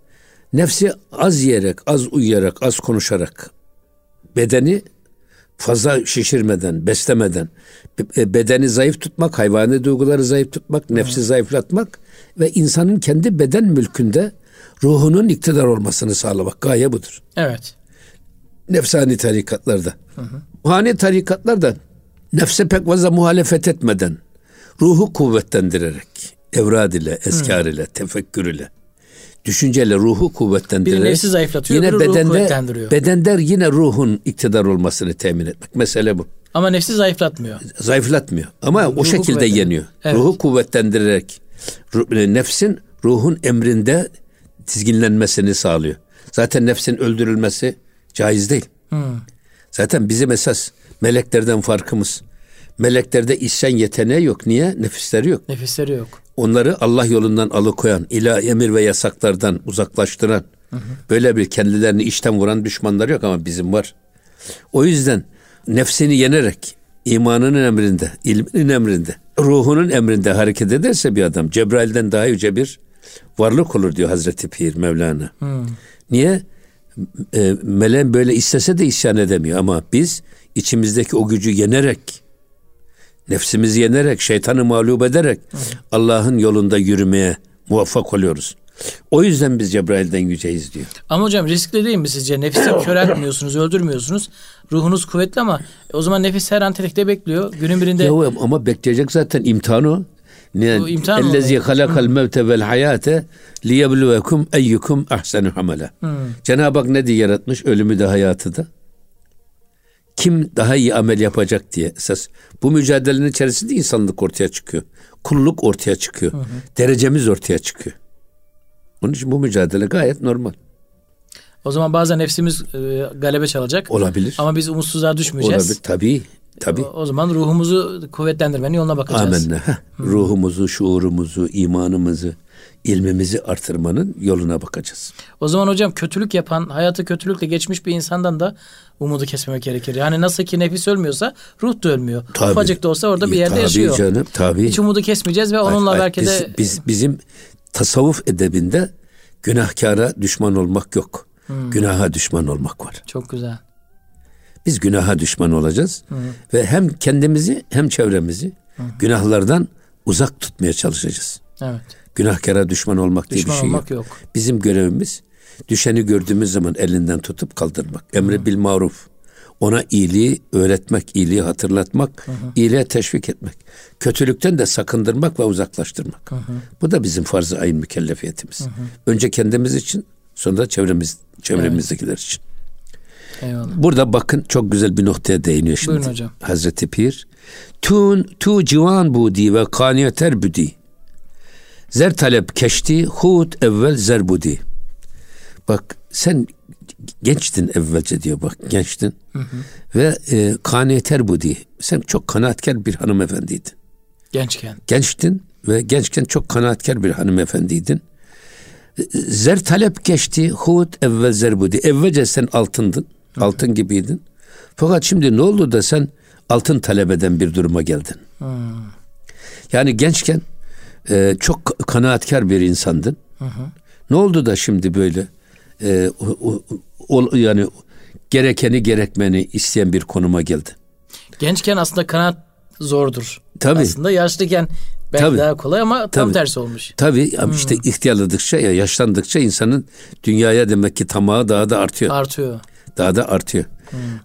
nefsi az yiyerek, az uyuyarak, az konuşarak bedeni fazla şişirmeden, beslemeden, e, bedeni zayıf tutmak, hayvani duyguları zayıf tutmak, nefsi Hı. zayıflatmak ve insanın kendi beden mülkünde ruhunun iktidar olmasını sağlamak. Gaye budur. Evet nefsani tarikatlarda. Hı hı. Ruhani tarikatlarda nefse pek fazla muhalefet etmeden ruhu kuvvetlendirerek evrad ile, eskar ile, tefekkür ile düşünceyle ruhu kuvvetlendirerek Biri nefsi zayıflatıyor, yine bedende, bedende yine ruhun iktidar olmasını temin etmek. Mesele bu. Ama nefsi zayıflatmıyor. Zayıflatmıyor. Ama ruhu o şekilde yeniyor. Evet. Ruhu kuvvetlendirerek e, nefsin ruhun emrinde dizginlenmesini sağlıyor. Zaten nefsin öldürülmesi Caiz değil. Hmm. Zaten bizim esas meleklerden farkımız. Meleklerde isyan yeteneği yok. Niye? Nefisleri yok. Nefisleri yok. Onları Allah yolundan alıkoyan, ilah emir ve yasaklardan uzaklaştıran, hı hı. böyle bir kendilerini işten vuran düşmanlar yok ama bizim var. O yüzden nefsini yenerek imanının emrinde, ilminin emrinde, ruhunun emrinde hareket ederse bir adam Cebrail'den daha yüce bir varlık olur diyor Hazreti Pir Mevlana. Hmm. Niye? E, melen böyle istese de isyan edemiyor ama biz içimizdeki o gücü yenerek nefsimizi yenerek şeytanı mağlup ederek Allah'ın yolunda yürümeye muvaffak oluyoruz. O yüzden biz Cebrail'den yüceyiz diyor. Ama hocam riskli değil mi sizce? Nefisi köreltmiyorsunuz, öldürmüyorsunuz. Ruhunuz kuvvetli ama o zaman nefis her an tetikte bekliyor. Günün birinde... Ya ama bekleyecek zaten imtihan o. Ellezî halakal mevte vel hayate liyebluvekum eyyukum ahsenu amela. Cenab-ı Hak ne diye yaratmış? Ölümü de hayatı da. Kim daha iyi amel yapacak diye esas. Bu mücadelenin içerisinde insanlık ortaya çıkıyor. Kulluk ortaya çıkıyor. Derecemiz ortaya çıkıyor. Onun için bu mücadele gayet normal. O zaman bazen nefsimiz e, galebe çalacak. Olabilir. Ama biz umutsuzluğa düşmeyeceğiz. Olabilir. Tabii. Tabii. O, o zaman ruhumuzu kuvvetlendirmenin yoluna bakacağız. Amenna. Ruhumuzu, şuurumuzu, imanımızı, ilmimizi artırmanın yoluna bakacağız. O zaman hocam kötülük yapan, hayatı kötülükle geçmiş bir insandan da umudu kesmemek gerekir. Yani nasıl ki nefis ölmüyorsa ruh da ölmüyor. Tabii. Ufacık da olsa orada bir yerde tabii yaşıyor. canım, tabii. Hiç umudu kesmeyeceğiz ve onunla Hayır, belki biz, de biz bizim tasavvuf edebinde günahkara düşman olmak yok. Günaha düşman olmak var. çok güzel. Biz günaha düşman olacağız ve hem kendimizi hem çevremizi günahlardan uzak tutmaya çalışacağız. Evet. Günahkara düşman olmak diye Düşman bir şey olmak yok. yok. Bizim görevimiz düşeni gördüğümüz zaman elinden tutup kaldırmak. Emre bil maruf. Ona iyiliği öğretmek, iyiliği hatırlatmak, iyiliğe teşvik etmek. Kötülükten de sakındırmak ve uzaklaştırmak. Bu da bizim farz-ı ayın mükellefiyetimiz. Önce kendimiz için, sonra çevremiz çevremizdekiler için. Eyvallah. Burada bakın çok güzel bir noktaya değiniyor şimdi. Buyurun hocam. Hazreti Pir. Tun tu civan budi ve kaniyeter büdi. Zer talep keşti hud evvel zer budi. Bak sen gençtin evvelce diyor bak gençtin. Ve e, kaniyeter budi. Sen çok kanaatkar bir hanımefendiydin. Gençken. Gençtin ve gençken çok kanaatkar bir hanımefendiydin. Zer talep geçti, hud evvel zerbudi. Evvelce sen altındın, altın gibiydin. Fakat şimdi ne oldu da sen altın talep eden bir duruma geldin. Yani gençken e, çok kanaatkar bir insandın. Ne oldu da şimdi böyle e, o, o- yani gerekeni gerekmeni isteyen bir konuma geldin? Gençken aslında kanaat zordur. Tabii. Aslında yaşlıyken belki Tabii. daha kolay ama tam Tabii. tersi olmuş. Tabii ama işte ihtiyarladıkça ya yaşlandıkça insanın dünyaya demek ki tamahı daha da artıyor. Artıyor. Daha da artıyor.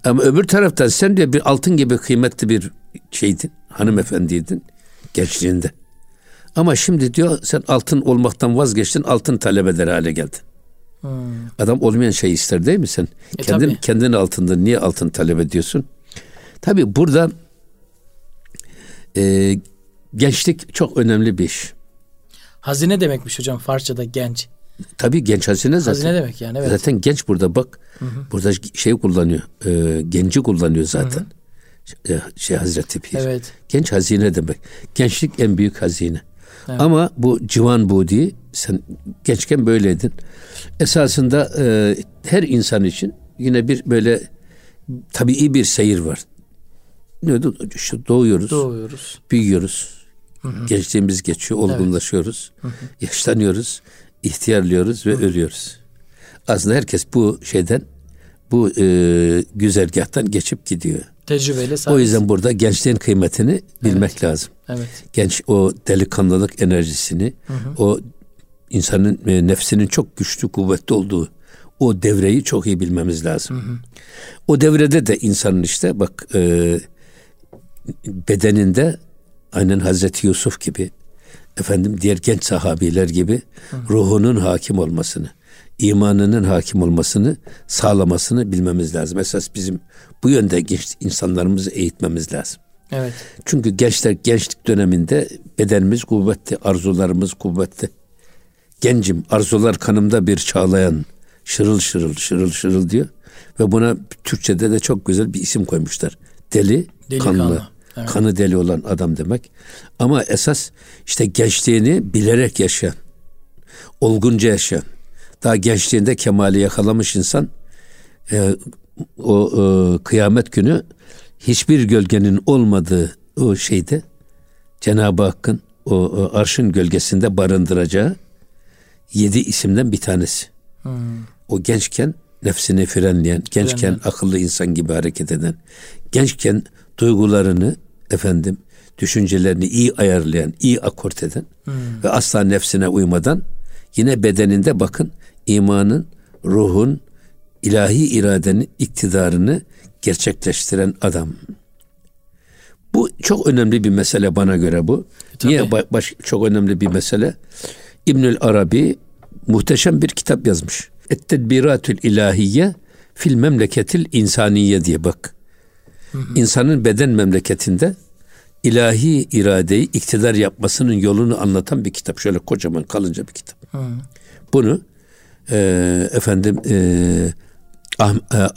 Ama öbür taraftan sen de bir altın gibi kıymetli bir şeydin, hanımefendiydin gençliğinde. Ama şimdi diyor sen altın olmaktan vazgeçtin, altın talep eder hale geldin. Adam olmayan şey ister değil mi sen? E, kendin tabii. kendin altında niye altın talep ediyorsun? Tabii burada e, gençlik çok önemli bir iş. Hazine demekmiş hocam Farsçada genç. Tabii genç hazine zaten. Hazine demek yani evet. Zaten genç burada bak. Burada şey kullanıyor. E, genci kullanıyor zaten. E, Şey Hazreti Pir. Evet. Genç hazine demek. Gençlik en büyük hazine. Ama bu civan budi sen gençken böyleydin. Esasında e, her insan için yine bir böyle tabii bir seyir var. Ne oldu? İşte doğuyoruz, Doğuyoruz. büyüyoruz. Gençliğimiz geçiyor, olgunlaşıyoruz. Yaşlanıyoruz, ihtiyarlıyoruz ve ölüyoruz. Aslında herkes bu şeyden, bu e, güzergahtan geçip gidiyor. Tecrübeyle sahip. O yüzden burada gençliğin kıymetini bilmek lazım. Evet. Genç o delikanlılık enerjisini, o insanın e, nefsinin çok güçlü, kuvvetli olduğu o devreyi çok iyi bilmemiz lazım. O devrede de insanın işte bak e, bedeninde aynen Hazreti Yusuf gibi efendim diğer genç sahabiler gibi ruhunun hakim olmasını, imanının hakim olmasını sağlamasını bilmemiz lazım. Esas bizim bu yönde genç insanlarımızı eğitmemiz lazım. Evet. Çünkü gençler gençlik döneminde bedenimiz kuvvetli, arzularımız kuvvetli. Gencim, arzular kanımda bir çağlayan, şırıl şırıl, şırıl şırıl diyor. Ve buna Türkçe'de de çok güzel bir isim koymuşlar. Deli, Delikanlı, kanlı. Evet. Kanı deli olan adam demek. Ama esas işte gençliğini bilerek yaşayan, olgunca yaşayan, daha gençliğinde kemali yakalamış insan e, o e, kıyamet günü hiçbir gölgenin olmadığı o şeyde Cenab-ı Hakk'ın o, o arşın gölgesinde barındıracağı yedi isimden bir tanesi. O gençken nefsini frenleyen, gençken Frenleyen. akıllı insan gibi hareket eden, gençken duygularını efendim düşüncelerini iyi ayarlayan, iyi akort eden ve asla nefsine uymadan Yine bedeninde bakın imanın, ruhun, ilahi iradenin iktidarını gerçekleştiren adam. Bu çok önemli bir mesele bana göre bu. Tabii. Niye baş, çok önemli bir mesele? İbnül Arabi muhteşem bir kitap yazmış. Et-Tedbiratül İlahiye fil memleketil insaniye diye bak. Hı hı. İnsanın beden memleketinde ilahi iradeyi iktidar yapmasının yolunu anlatan bir kitap. Şöyle kocaman kalınca bir kitap. Hı. Bunu e, efendim e, ah, e,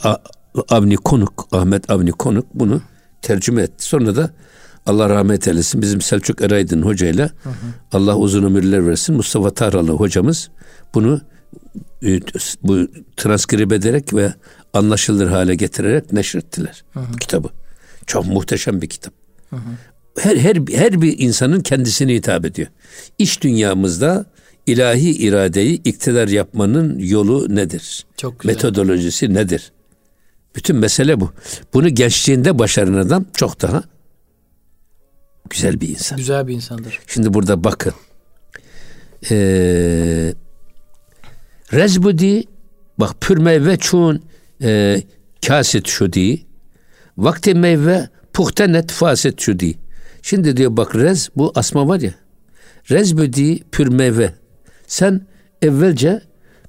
Avni Konuk, Ahmet Avni Konuk bunu tercüme etti. Sonra da Allah rahmet eylesin bizim Selçuk Eraydın hocayla hı hı. Allah uzun ömürler versin Mustafa Taralı hocamız bunu e, bu transkribe ederek ve anlaşılır hale getirerek neşrettiler hı hı. kitabı. Çok muhteşem bir kitap. Hı hı. Her her her bir insanın kendisine hitap ediyor. İş dünyamızda ilahi iradeyi iktidar yapmanın yolu nedir? Çok güzel. Metodolojisi nedir? Bütün mesele bu. Bunu gençliğinde başaran adam çok daha güzel bir insan. Güzel bir insandır. Şimdi burada bakın. Ee, Rezbudi bak pür meyve çun e, kaset şudi vakti meyve puhtenet faset şudi. Şimdi diyor bak rez bu asma var ya. Rezbudi pür meyve. Sen evvelce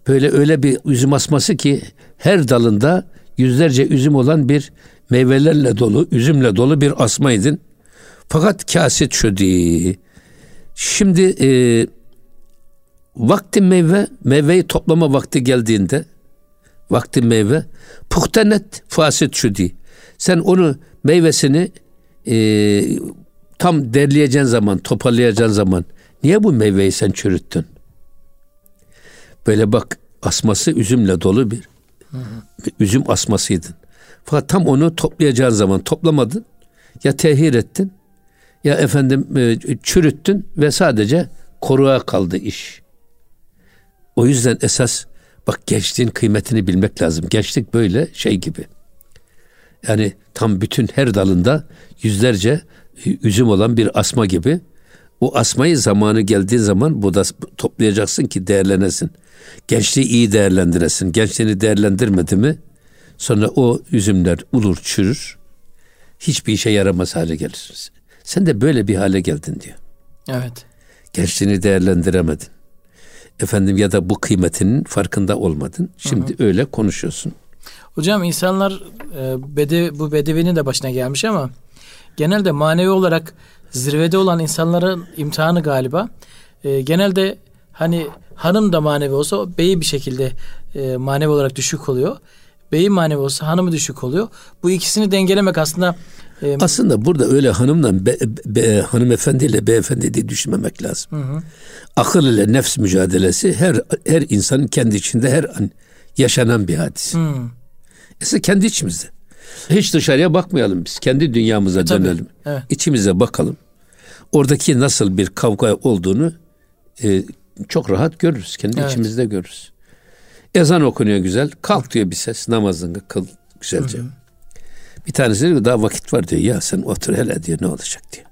böyle öyle bir üzüm asması ki her dalında yüzlerce üzüm olan bir meyvelerle dolu, üzümle dolu bir asmaydın. Fakat kaset şudi. Şimdi e, vakti meyve, meyveyi toplama vakti geldiğinde vakti meyve puhtenet fasit şudi. Sen onu meyvesini e, tam derleyeceğin zaman, toparlayacağın zaman niye bu meyveyi sen çürüttün? Böyle bak asması üzümle dolu bir hı üzüm asmasıydın. Fakat tam onu toplayacağın zaman toplamadın. Ya tehir ettin ya efendim e, çürüttün ve sadece koruğa kaldı iş. O yüzden esas bak gençliğin kıymetini bilmek lazım. Gençlik böyle şey gibi. Yani tam bütün her dalında yüzlerce üzüm olan bir asma gibi. O asmayı zamanı geldiği zaman bu da toplayacaksın ki değerlenesin. Gençliği iyi değerlendiresin. Gençliğini değerlendirmedi mi sonra o üzümler ulur çürür. Hiçbir işe yaramaz hale gelir. Sen de böyle bir hale geldin diyor. Evet. Gençliğini değerlendiremedin. Efendim ya da bu kıymetinin farkında olmadın. Şimdi hı hı. öyle konuşuyorsun. Hocam insanlar e, bede, bu bedevinin de başına gelmiş ama genelde manevi olarak zirvede olan insanların imtihanı galiba. E, genelde hani hanım da manevi olsa beyi bir şekilde e, manevi olarak düşük oluyor. Beyi manevi olsa hanımı düşük oluyor. Bu ikisini dengelemek aslında e, aslında burada öyle hanımla be, be, hanımefendiyle beyefendi diye düşünmemek lazım. Hı hı. Akıl ile nefs mücadelesi her her insanın kendi içinde her an yaşanan bir hadis. Hı. Kendi içimizde. Hiç dışarıya bakmayalım biz. Kendi dünyamıza e, dönelim. Evet. İçimize bakalım. Oradaki nasıl bir kavga olduğunu e, çok rahat görürüz. Kendi evet. içimizde görürüz. Ezan okunuyor güzel. Kalk diyor bir ses. Namazını kıl güzelce. Hı hı. Bir tanesi diyor daha vakit var diyor. Ya sen otur hele diyor ne olacak diyor.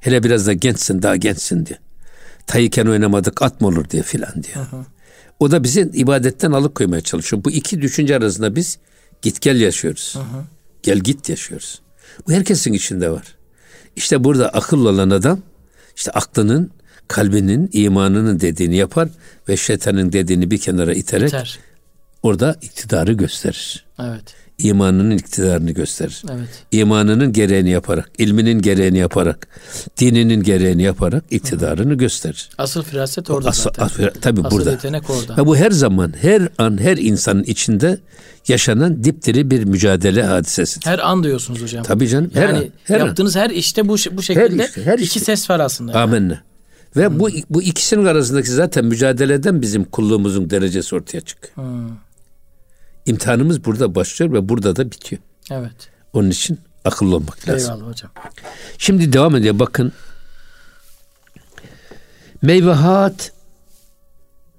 Hele biraz da gençsin daha gençsin diyor. Tayıken oynamadık at mı olur diye filan diyor. Hı. O da bizi ibadetten alıkoymaya çalışıyor. Bu iki düşünce arasında biz git gel yaşıyoruz. Hı hı. Gel git yaşıyoruz. Bu herkesin içinde var. İşte burada akıllı olan adam işte aklının, kalbinin, imanının dediğini yapar ve şeytanın dediğini bir kenara iterek İter. orada iktidarı gösterir. Evet imanının iktidarını gösterir. Evet. İmanının gereğini yaparak, ilminin gereğini yaparak, dininin gereğini yaparak iktidarını Hı. gösterir. Asıl firaset orada Asıl, zaten. Asıl, tabii Asıl burada. yetenek orada. Ve bu her zaman, her an, her insanın içinde yaşanan dipdiri bir mücadele hadisesi. Her an diyorsunuz hocam. Tabii canım. Her yani an, her yaptığınız an. her işte bu bu şekilde her işte, her iki işte. ses var aslında. Yani. Amenna. Ve hmm. bu bu ikisinin arasındaki zaten mücadeleden bizim kulluğumuzun derecesi ortaya çıkıyor. Hmm. İmtihanımız burada başlıyor ve burada da bitiyor. Evet. Onun için akıllı olmak lazım. Eyvallah hocam. Şimdi devam ediyor bakın. Meyvehat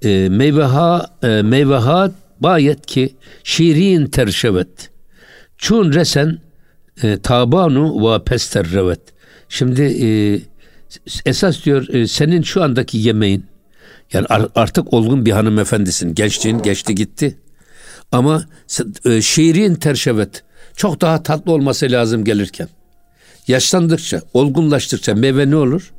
e, meyveha e, meyvehat bayet ki şirin terşevet. Çun resen e, tabanu ve pesterrevet. Şimdi e, esas diyor e, senin şu andaki yemeğin Yani artık olgun bir hanımefendisin. Gençliğin geçti gitti. Ama e, şiirin terşevet çok daha tatlı olması lazım gelirken. Yaşlandıkça, olgunlaştıkça meyve ne olur?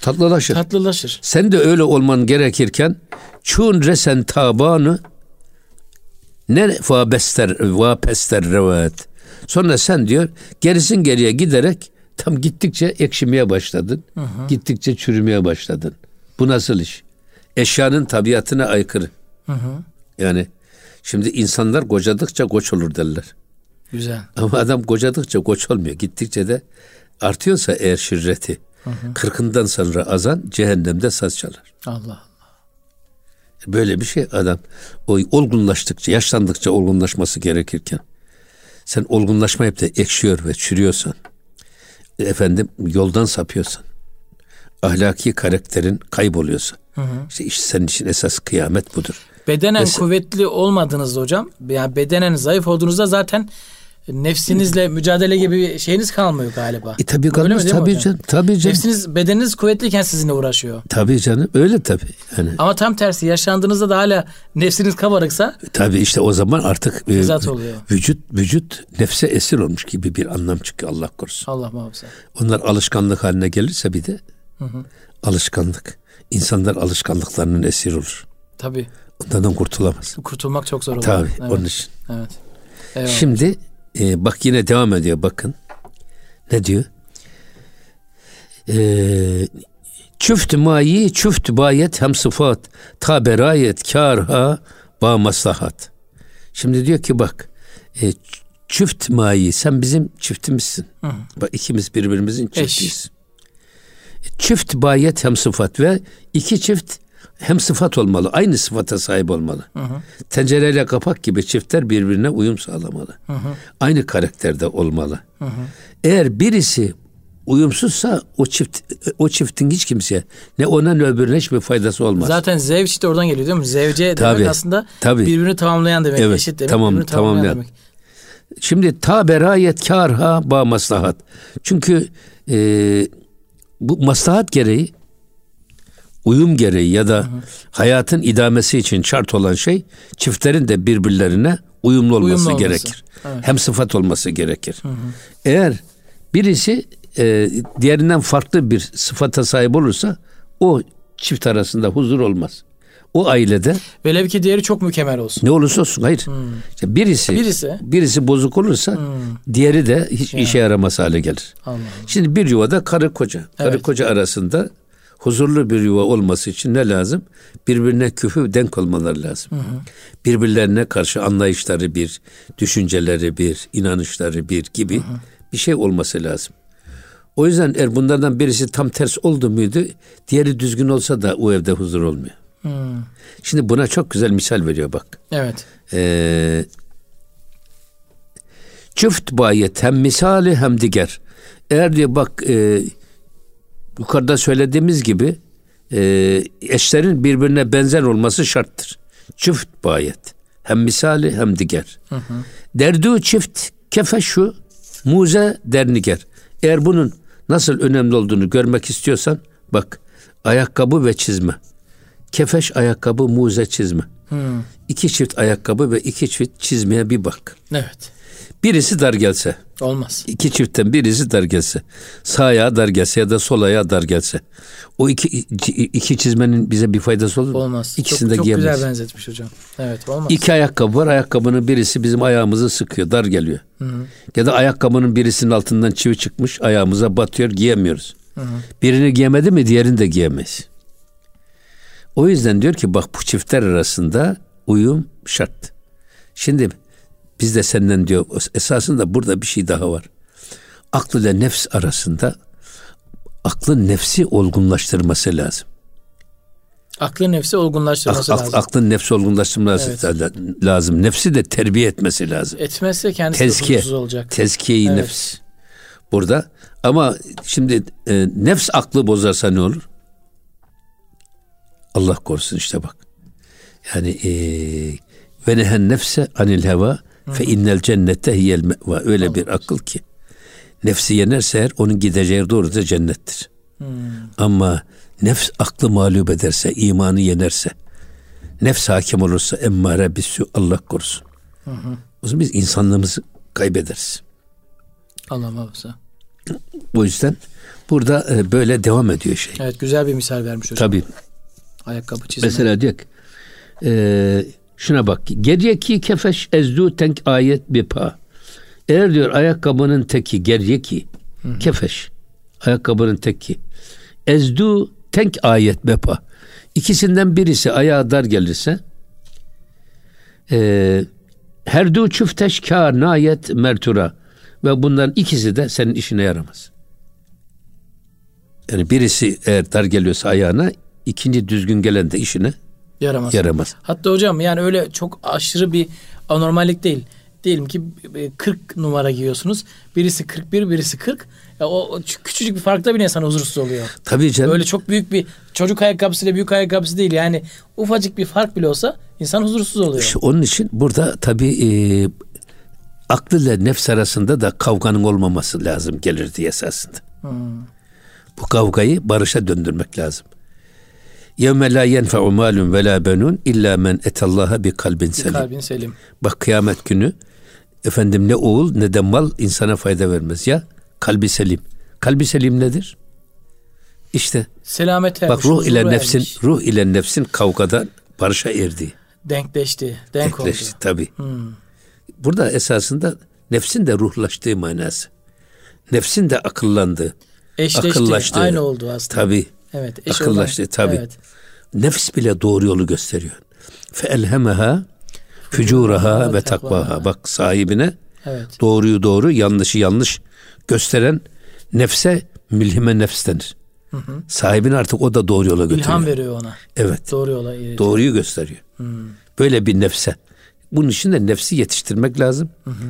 Tatlılaşır. Tatlılaşır. Sen de öyle olman gerekirken çun resen tabanı ne va bester va pester revat. Sonra sen diyor gerisin geriye giderek tam gittikçe ekşimeye başladın. Hı hı. Gittikçe çürümeye başladın. Bu nasıl iş? Eşyanın tabiatına aykırı. Hı hı. Yani şimdi insanlar kocadıkça koç olur derler. Güzel. Ama adam kocadıkça koç olmuyor. Gittikçe de artıyorsa eğer şirreti. Hı hı. Kırkından sonra azan cehennemde saz çalar. Allah Allah. Böyle bir şey adam o olgunlaştıkça, yaşlandıkça olgunlaşması gerekirken sen olgunlaşmayıp da ekşiyor ve çürüyorsan efendim yoldan sapıyorsan ahlaki karakterin kayboluyorsa hı hı. işte, işte senin için esas kıyamet budur. Bedenen Mesela, kuvvetli olmadığınızda hocam yani bedenen zayıf olduğunuzda zaten nefsinizle mücadele gibi bir şeyiniz kalmıyor galiba. E tabii kalmaz tabii canım. Tabii canım. Nefsiniz bedeniniz kuvvetliyken sizinle uğraşıyor. Tabii canım öyle tabii. Yani. Ama tam tersi yaşlandığınızda da hala nefsiniz kabarıksa. E, tabii işte o zaman artık e, oluyor. vücut vücut nefse esir olmuş gibi bir anlam çıkıyor Allah korusun. Allah muhafaza. Onlar alışkanlık haline gelirse bir de hı hı. alışkanlık. İnsanlar alışkanlıklarının esir olur. Tabii. Ondan kurtulamaz. Kurtulmak çok zor olur. Tabii evet. onun için. Evet. Eyvallah. Şimdi e, bak yine devam ediyor bakın. Ne diyor? Ee, çüft mayi çüft bayet hem sıfat ta berayet karha ba maslahat. Şimdi diyor ki bak e, çift mayi sen bizim çiftimizsin. Hı. Bak ikimiz birbirimizin çiftiyiz. Eş. Çift bayet hem sıfat ve iki çift hem sıfat olmalı. Aynı sıfata sahip olmalı. Hı hı. Tencereyle kapak gibi çiftler birbirine uyum sağlamalı. Hı hı. Aynı karakterde olmalı. Hı hı. Eğer birisi uyumsuzsa o çift o çiftin hiç kimseye ne ona ne öbürüne hiçbir faydası olmaz. Zaten zevç de oradan geliyor değil mi? Zevce tabii, demek aslında tabii. birbirini tamamlayan demek, evet, eşit demek, tamam, birbirini tamamlayan, tamamlayan demek. Şimdi ta berayet karha ba maslahat. Çünkü e, bu maslahat gereği uyum gereği ya da hayatın idamesi için şart olan şey çiftlerin de birbirlerine uyumlu olması, uyumlu olması. gerekir. Evet. Hem sıfat olması gerekir. Hı hı. Eğer birisi e, diğerinden farklı bir sıfata sahip olursa o çift arasında huzur olmaz. O ailede velev ki diğeri çok mükemmel olsun. Ne olursa olsun hayır. Hmm. İşte birisi birisi birisi bozuk olursa hmm. diğeri de hiç ya. işe yaramaz hale gelir. Allah Şimdi bir yuvada karı koca, karı evet. koca arasında huzurlu bir yuva olması için ne lazım? Birbirine küfü denk olmaları lazım. Hı hı. Birbirlerine karşı anlayışları bir, düşünceleri bir, inanışları bir gibi hı hı. bir şey olması lazım. O yüzden eğer bunlardan birisi tam ters oldu muydu, diğeri düzgün olsa da o evde huzur olmuyor. Hmm. Şimdi buna çok güzel misal veriyor bak. Evet. Ee, çift bayet hem misali hem diğer. Eğer diyor bak e, yukarıda söylediğimiz gibi e, eşlerin birbirine benzer olması şarttır. Çift bayet. Hem misali hem diğer. Derdu çift kefeşu muze derniger. Eğer bunun nasıl önemli olduğunu görmek istiyorsan bak ayakkabı ve çizme. Kefeş ayakkabı, muze çizme. Hmm. İki çift ayakkabı ve iki çift çizmeye bir bak. Evet. Birisi dar gelse. Olmaz. İki çiftten birisi dar gelse. Sağ ayağı dar gelse ya da sol ayağı dar gelse. O iki, iki çizmenin bize bir faydası olur mu? Olmaz. İkisini çok, de çok giyemeyiz. Güzel benzetmiş hocam. Evet olmaz. İki ayakkabı var. Ayakkabının birisi bizim ayağımızı sıkıyor. Dar geliyor. Hı hı. Ya da ayakkabının birisinin altından çivi çıkmış. Ayağımıza batıyor. Giyemiyoruz. Hı hı. Birini giyemedi mi diğerini de giyemeyiz. O yüzden diyor ki bak bu çiftler arasında uyum şart. Şimdi biz de senden diyor esasında burada bir şey daha var. Aklı ile nefs arasında aklın nefsi olgunlaştırması lazım. Aklın nefsi olgunlaştırması ak, lazım. Aklın nefsi olgunlaştırması evet. lazım. Nefsi de terbiye etmesi lazım. Etmezse kendisi Tezkiye, olacak. Tezkiye-i evet. nefs. Burada ama şimdi e, nefs aklı bozarsa ne olur? Allah korusun işte bak. Yani e, ve nehen nefse anil heva Fe innel cennette hiyel meva. Öyle bir akıl ki. Nefsi yenerse eğer onun gideceği doğru da cennettir. Hmm. Ama nefs aklı mağlup ederse, imanı yenerse, nefs hakim olursa emmare bisü Allah korusun. Hı hı. O zaman biz insanlığımızı kaybederiz. Allah muhafaza. Bu yüzden burada e, böyle devam ediyor şey. Evet güzel bir misal vermiş hocam. Tabii. Ayakkabı çizme. Mesela diyor ki, e, şuna bak. Geriyeki kefeş ezdu tenk ayet bipa. Eğer diyor ayakkabının teki geriyeki kefeş. Ayakkabının teki. Ezdu tenk ayet bepa. İkisinden birisi ayağa dar gelirse e, herdu çüfteş kâr nayet mertura ve bunların ikisi de senin işine yaramaz. Yani birisi eğer dar geliyorsa ayağına ikinci düzgün gelen de işine yaramaz. yaramaz. Hatta hocam yani öyle çok aşırı bir anormallik değil. Diyelim ki 40 numara giyiyorsunuz. Birisi 41, birisi 40. Ya o küçücük bir farkta bile insan huzursuz oluyor. Tabii canım. Öyle çok büyük bir çocuk ayakkabısı ile büyük ayakkabısı değil. Yani ufacık bir fark bile olsa insan huzursuz oluyor. İşte onun için burada tabii e, aklı ile nefs arasında da kavganın olmaması lazım gelir diye esasında. Hmm. Bu kavgayı barışa döndürmek lazım. Yevme la yenfe'u malun ve la benun illa men etallaha bi kalbin selim. Kalbin selim. Bak kıyamet günü efendim ne oğul ne de mal insana fayda vermez ya kalbi selim. Kalbi selim nedir? İşte selamet ermiş, Bak ruh ile nefsin ermiş. ruh ile nefsin kavgada barışa erdi. Denkleşti, denk Denkleşti oldu. tabii. Hmm. Burada esasında nefsin de ruhlaştığı manası. Nefsin de akıllandı. Eşleşti, akıllaştı. aynı oldu aslında. Tabii. Evet. Eş akıllaştı olan, tabii. Evet. Nefs bile doğru yolu gösteriyor. Fe elhemeha fücuraha ve takvaha. Bak sahibine evet. doğruyu doğru, yanlışı yanlış gösteren nefse milhime nefs denir. Hı hı. Sahibini artık o da doğru yola götürüyor. İlham veriyor ona. Evet. Doğru yola iletiyor. Doğruyu gösteriyor. Hı. Böyle bir nefse. Bunun için de nefsi yetiştirmek lazım. Hı hı.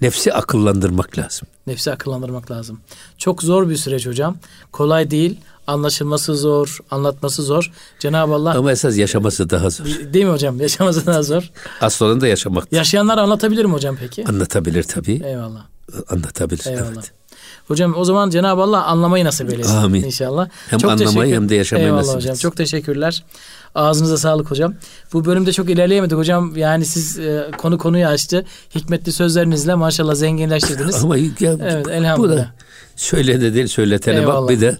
Nefsi akıllandırmak lazım. Nefsi akıllandırmak lazım. Çok zor bir süreç hocam. Kolay değil anlaşılması zor, anlatması zor. Cenab-ı Allah... Ama esas yaşaması daha zor. Değil mi hocam? Yaşaması daha zor. Asıl da yaşamak. Yaşayanlar anlatabilir mi hocam peki? Anlatabilir tabii. Eyvallah. Anlatabilir, Eyvallah. evet. Hocam o zaman Cenab-ı Allah anlamayı nasip eylesin Amin. inşallah. Hem Çok anlamayı hem de yaşamayı Eyvallah nasip hocam. Çok teşekkürler. Ağzınıza sağlık hocam. Bu bölümde çok ilerleyemedik hocam. Yani siz e, konu konuyu açtı. Hikmetli sözlerinizle maşallah zenginleştirdiniz. Ama ya, evet, elhamdülillah. bu da söyle de değil söyletene bak bir de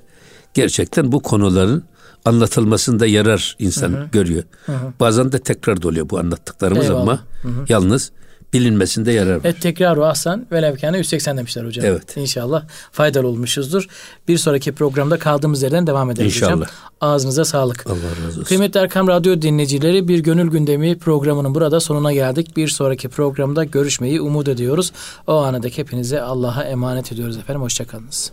gerçekten bu konuların anlatılmasında yarar insan hı hı. görüyor. Hı hı. Bazen de tekrar oluyor bu anlattıklarımız Eyvallah. ama hı hı. yalnız bilinmesinde yarar var. Et tekraru ahsan ve levkâne 180 demişler hocam. Evet. İnşallah faydalı olmuşuzdur. Bir sonraki programda kaldığımız yerden devam ederiz İnşallah. hocam. Ağzınıza sağlık. Allah razı olsun. Kıymetli Erkam Radyo dinleyicileri bir gönül gündemi programının burada sonuna geldik. Bir sonraki programda görüşmeyi umut ediyoruz. O ana dek hepinize Allah'a emanet ediyoruz efendim. Hoşçakalınız.